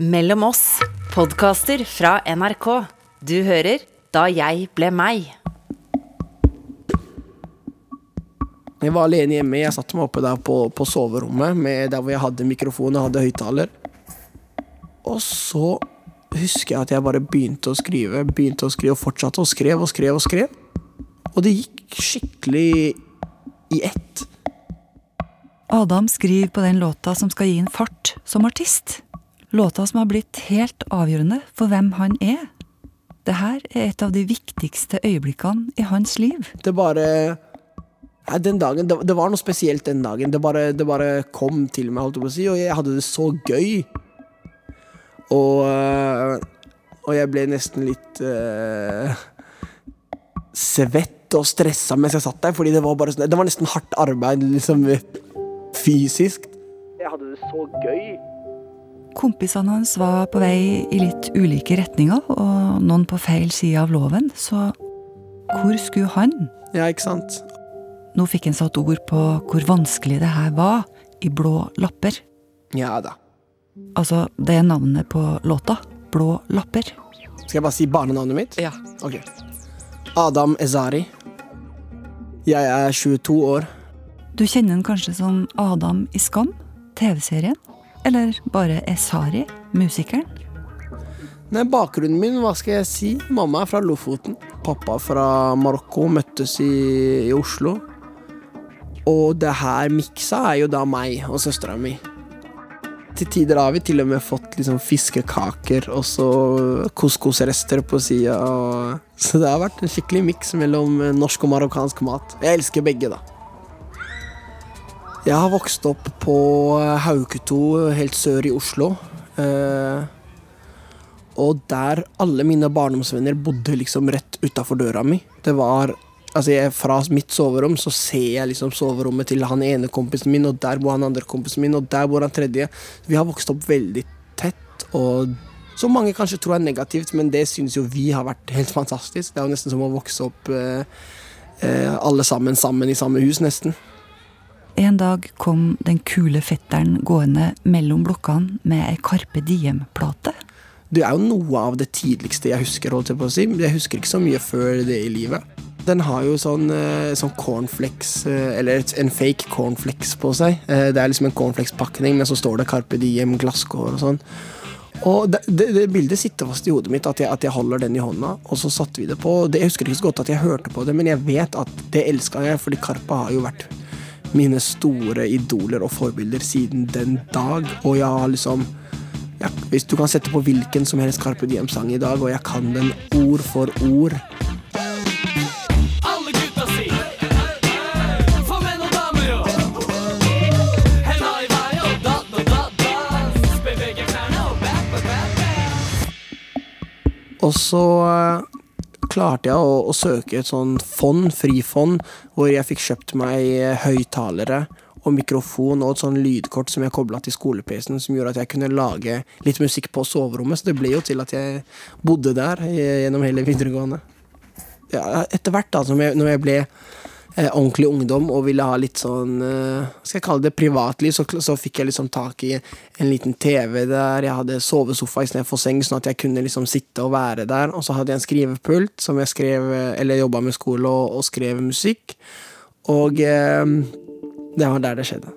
Mellom oss, podkaster fra NRK. Du hører Da jeg ble meg. Jeg var alene hjemme. Jeg satte meg oppe der på, på soverommet, med der hvor jeg hadde mikrofon og hadde høyttaler. Og så husker jeg at jeg bare begynte å skrive, begynte å skrive og fortsatte og skrev og skrev og skrev. Og det gikk skikkelig i ett. Adam skriver på den låta som skal gi en fart som artist. Låta som har blitt helt avgjørende for hvem han er. Det her er et av de viktigste øyeblikkene i hans liv. Det bare Nei, den dagen, det, det var noe spesielt den dagen. Det bare, det bare kom til meg, holdt jeg på å si, og jeg hadde det så gøy. Og, øh, og jeg ble nesten litt uh, svett og stressa mens jeg satt der, fordi det var bare sånn Det var nesten hardt arbeid, liksom fysisk. Jeg hadde det så gøy. Kompisene hans var på vei i litt ulike retninger, og noen på feil side av loven, så hvor skulle han? Ja, ikke sant? Nå fikk han satt ord på hvor vanskelig det her var, i Blå lapper. Ja da. Altså, det er navnet på låta. Blå lapper. Skal jeg bare si barnenavnet mitt? Ja. Ok. Adam Ezari. Jeg er 22 år. Du kjenner han kanskje som Adam i Skam, TV-serien? Eller bare Esari, musikeren? Nei, Bakgrunnen min, hva skal jeg si? Mamma er fra Lofoten. Pappa fra Marokko. Møttes i, i Oslo. Og det her miksa er jo da meg og søstera mi. Til tider har vi til og med fått liksom fiskekaker og så couscous-rester på sida. Så det har vært en skikkelig miks mellom norsk og marokkansk mat. Jeg elsker begge, da. Jeg har vokst opp på Hauketo, helt sør i Oslo. Eh, og der alle mine barndomsvenner bodde liksom rett utafor døra mi. Det var Altså, jeg, fra mitt soverom så ser jeg liksom soverommet til han ene kompisen min, og der bor han andre kompisen min, og der bor han tredje. Vi har vokst opp veldig tett, og som mange kanskje tror er negativt, men det syns jo vi har vært helt fantastisk. Det er jo nesten som å vokse opp eh, eh, alle sammen sammen i samme hus, nesten. En dag kom den kule fetteren gående mellom blokkene med ei Carpe Diem-plate. Det er jo noe av det tidligste jeg husker, holdt jeg på å si. Jeg husker ikke så mye før det i livet. Den har jo sånn, eh, sånn cornflakes, eh, eller en fake cornflakes på seg. Eh, det er liksom en cornflakes-pakning, men så står det Carpe Diem glasskår og sånn. Og det, det, det, bildet sitter fast i hodet mitt, at jeg, at jeg, holder den i hånda. Og så satte vi det på. Det, jeg husker ikke så godt at jeg hørte på det, men jeg vet at det elska jeg, fordi Karpa har jo vært mine store idoler og forbilder siden den dag. Og jeg har liksom ja, Hvis du kan sette på hvilken som helst Carpe Diem-sang i dag, og jeg kan den ord for ord. Og så eh, klarte jeg å, å søke et sånn fond, frifond, hvor jeg fikk kjøpt meg eh, høyttalere og mikrofon og et sånn lydkort som jeg kobla til skole-PC-en, som gjorde at jeg kunne lage litt musikk på soverommet. Så det ble jo til at jeg bodde der eh, gjennom hele videregående. Ja, etter hvert, da, som jeg, når jeg ble ordentlig ungdom og ville ha litt sånn eh, Skal jeg kalle det privatliv, så, så fikk jeg liksom tak i en liten TV der. Jeg hadde sovesofa istedenfor seng, sånn at jeg kunne liksom sitte og være der. Og så hadde jeg en skrivepult som jeg skrev Eller jobba med skole og, og skrev musikk. Og eh, det var der det skjedde.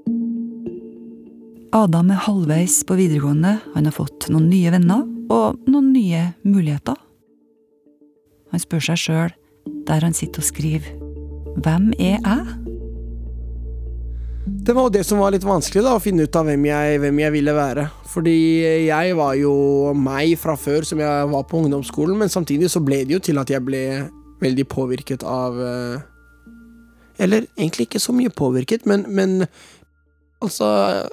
Adam er halvveis på videregående, han har fått noen nye venner og noen nye muligheter. Han spør seg sjøl, der han sitter og skriver, hvem er jeg? Det var jo det som var litt vanskelig, da, å finne ut av hvem jeg, hvem jeg ville være. Fordi jeg var jo meg fra før, som jeg var på ungdomsskolen, men samtidig så ble det jo til at jeg ble veldig påvirket av eh, Eller egentlig ikke så mye påvirket, men, men altså,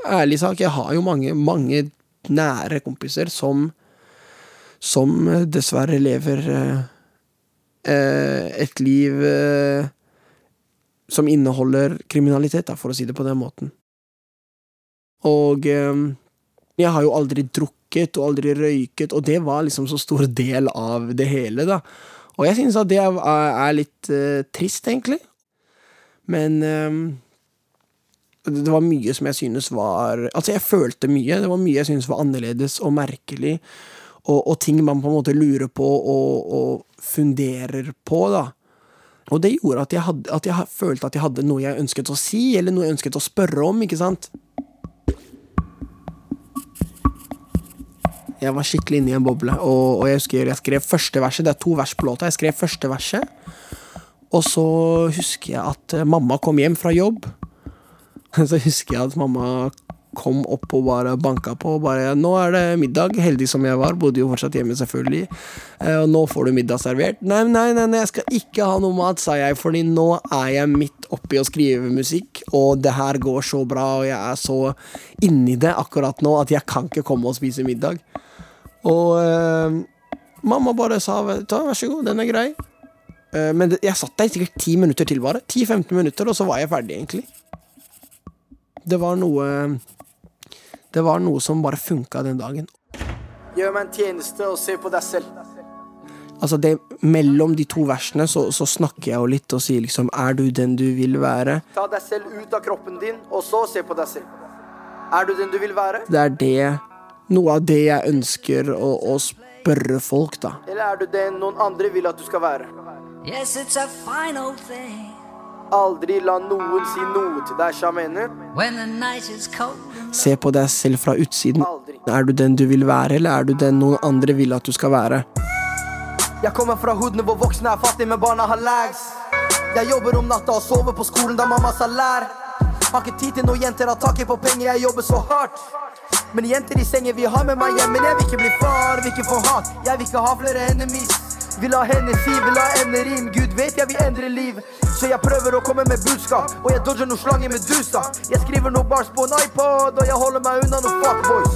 ærlig sak, jeg har jo mange, mange nære kompiser som som dessverre lever eh, eh, et liv eh, som inneholder kriminalitet, for å si det på den måten. Og eh, jeg har jo aldri drukket og aldri røyket, og det var liksom så stor del av det hele, da. Og jeg synes at det er, litt eh, trist, egentlig. Men eh, Det var mye som jeg synes var Altså, jeg følte mye. Det var mye jeg synes var annerledes og merkelig, og, og ting man på en måte lurer på og, og funderer på, da. Og det gjorde at jeg, hadde, at jeg følte at jeg hadde noe jeg ønsket å si, eller noe jeg ønsket å spørre om, ikke sant? Jeg var skikkelig inne i en boble, og, og jeg husker jeg skrev første verset. Det er to vers på låta. Jeg skrev første verset, og så husker jeg at mamma kom hjem fra jobb. Så husker jeg at mamma kom opp og bare banka på bare 'Nå er det middag.' Heldig som jeg var, bodde jo fortsatt hjemme, selvfølgelig. Eh, Og nå får du middag servert. Nei, nei, nei, nei, jeg skal ikke ha noe mat, sa jeg, fordi nå er jeg midt oppi å skrive musikk, og det her går så bra, og jeg er så inni det akkurat nå at jeg kan ikke komme og spise middag. Og eh, mamma bare sa ta, vær så god, den er grei. Eh, men jeg satt der sikkert ti minutter til, bare. 10-15 minutter, og så var jeg ferdig, egentlig. Det var noe Det var noe som bare funka den dagen. Gjør meg en tjeneste og se på deg selv. Altså det, Mellom de to versene så, så snakker jeg jo litt og sier liksom Er du den du vil være? Ta deg selv ut av kroppen din, og så se på deg selv. Er du den du vil være, Det er det Noe av det jeg ønsker å, å spørre folk, da. eller er du den noen andre vil at du skal være? Yes, it's a final thing Aldri la noen si noe til deg, sjamener. Se på deg selv fra utsiden. Aldri. Er du den du vil være, eller er du den noen andre vil at du skal være? Jeg kommer fra hoodene hvor voksne er fattige, men barna har lags. Jeg jobber om natta og sover på skolen da mamma sa lær. Har ikke tid til noen jenter, har taket på penger, jeg jobber så hardt. Men jenter i sengen vil ha med meg hjem, men jeg vil ikke bli far, vil ikke få hat. Jeg vil ikke ha flere enemies. Vil ha henne si, vil ha enderim. Gud vet jeg vil endre liv. Så jeg prøver å komme med budskap, og jeg dodger noen slanger med dusa. Jeg skriver noen bars på en iPod, og jeg holder meg unna noen fuckboys.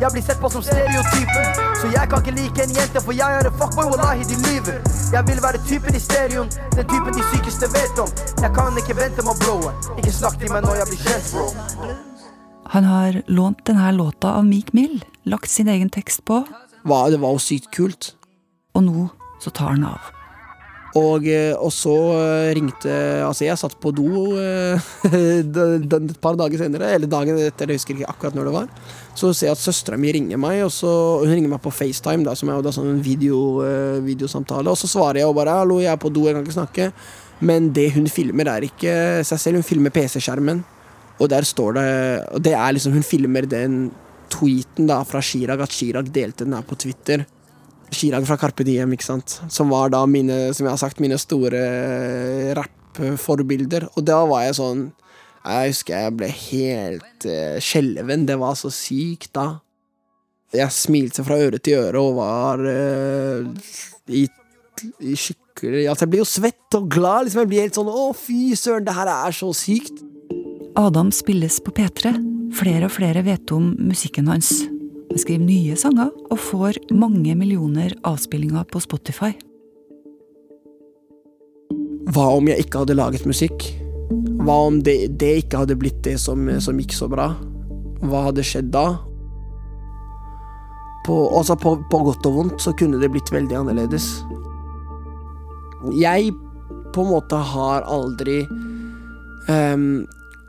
Jeg blir sett på som stereotypen, så jeg kan ikke like en jente, for jeg er en fuckboy, wallahi, de lyver. Jeg vil være typen i stereoen, den typen de sykeste vet om. Jeg kan ikke vente med å blowe. Ikke snakk til meg når jeg blir kjent, bro. Han har lånt denne låta av Meek Mill, lagt sin egen tekst på, Hva, det var jo sykt kult. og nå så tar han av. Og, eh, og så eh, ringte Altså, jeg satt på do eh, et par dager senere, eller dagen etter, jeg husker ikke akkurat når det var. Så ser jeg at søstera mi ringer meg, og så hun ringer meg på FaceTime, da, som er jo da sånn en video, videosamtale. Og så svarer jeg og bare 'hallo, jeg er på do, jeg kan ikke snakke'. Men det hun filmer, er ikke seg selv, hun filmer PC-skjermen. Og der står det Og det er liksom Hun filmer den tweeten da fra Chirag, at Chirag delte den her på Twitter. Chirag fra Carpe Diem, ikke sant. Som var da mine, som jeg har sagt, mine store eh, rappforbilder. Og da var jeg sånn Jeg husker jeg ble helt uh, skjelven. Det var så sykt da. Jeg smilte fra øre til øre og var uh, i, i skikkelig Altså, jeg blir jo svett og glad. Liksom. Jeg blir helt sånn Å, fy søren, det her er så sykt. Adam spilles på P3. Flere og flere vet om musikken hans. Han skriver nye sanger og får mange millioner avspillinger på Spotify. Hva om jeg ikke hadde laget musikk? Hva om det, det ikke hadde blitt det som, som gikk så bra? Hva hadde skjedd da? På, altså på, på godt og vondt så kunne det blitt veldig annerledes. Jeg på en måte har aldri ehm,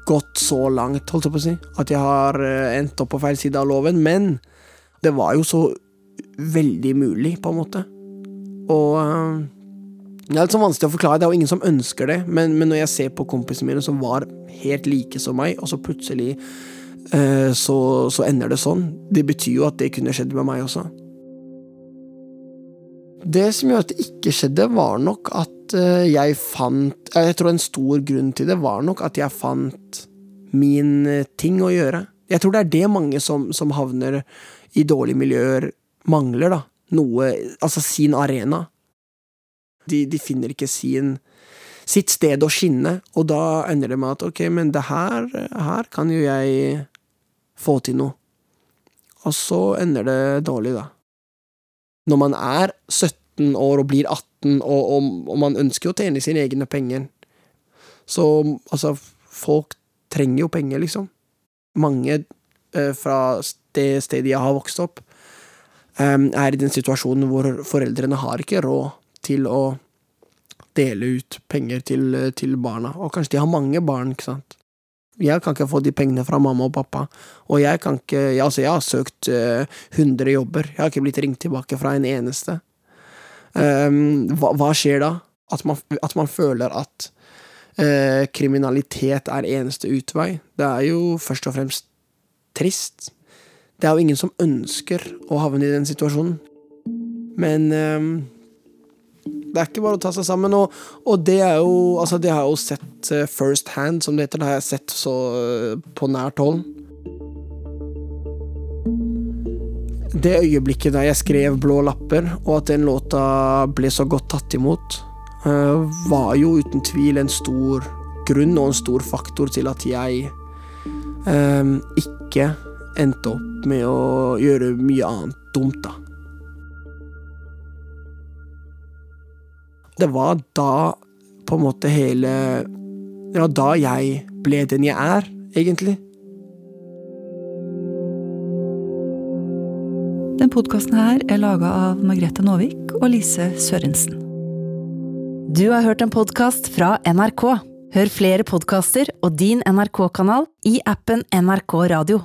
gått så langt, holdt jeg på å si, at jeg har eh, endt opp på feil side av loven, men det var jo så veldig mulig, på en måte. Og ehm, det er litt sånn vanskelig å forklare, det er jo ingen som ønsker det, men, men når jeg ser på kompisene mine som var helt like som meg, og så plutselig eh, så, så ender det sånn, det betyr jo at det kunne skjedd med meg også. Det som gjør at det ikke skjedde, var nok at eh, jeg fant Jeg tror en stor grunn til det var nok at jeg fant min eh, ting å gjøre. Jeg tror det er det mange som, som havner i dårlige miljøer, mangler, da. Noe Altså sin arena. De, de finner ikke sin sitt sted å skinne, og da ender det med at ok, men det her, her kan jo jeg få til noe. Og så ender det dårlig, da. Når man er 17 år og blir 18, og, og, og man ønsker å tjene sine egne penger, så altså, folk trenger jo penger, liksom. Mange eh, fra det stedet jeg har vokst opp, eh, er i den situasjonen hvor foreldrene har ikke råd til å dele ut penger til, til barna. Og kanskje de har mange barn, ikke sant. Jeg kan ikke få de pengene fra mamma og pappa. Og jeg kan ikke Altså, jeg har søkt 100 jobber. Jeg har ikke blitt ringt tilbake fra en eneste. Um, hva, hva skjer da? At man, at man føler at uh, kriminalitet er eneste utvei. Det er jo først og fremst trist. Det er jo ingen som ønsker å havne i den situasjonen. Men ehm, det er ikke bare å ta seg sammen. Og, og det er jo Altså, det har jeg jo sett eh, first hand, som det heter. Det har jeg sett så eh, på nært hold. Det øyeblikket da jeg skrev Blå lapper, og at den låta ble så godt tatt imot, eh, var jo uten tvil en stor grunn og en stor faktor til at jeg ikke endte opp med å gjøre mye annet dumt, da. Det var da på en måte hele Det var da jeg ble den jeg er, egentlig. Den podkasten her er laga av Margrethe Nåvik og Lise Sørensen. Du har hørt en podkast fra NRK. Hør flere podkaster og din NRK-kanal i appen NRK Radio.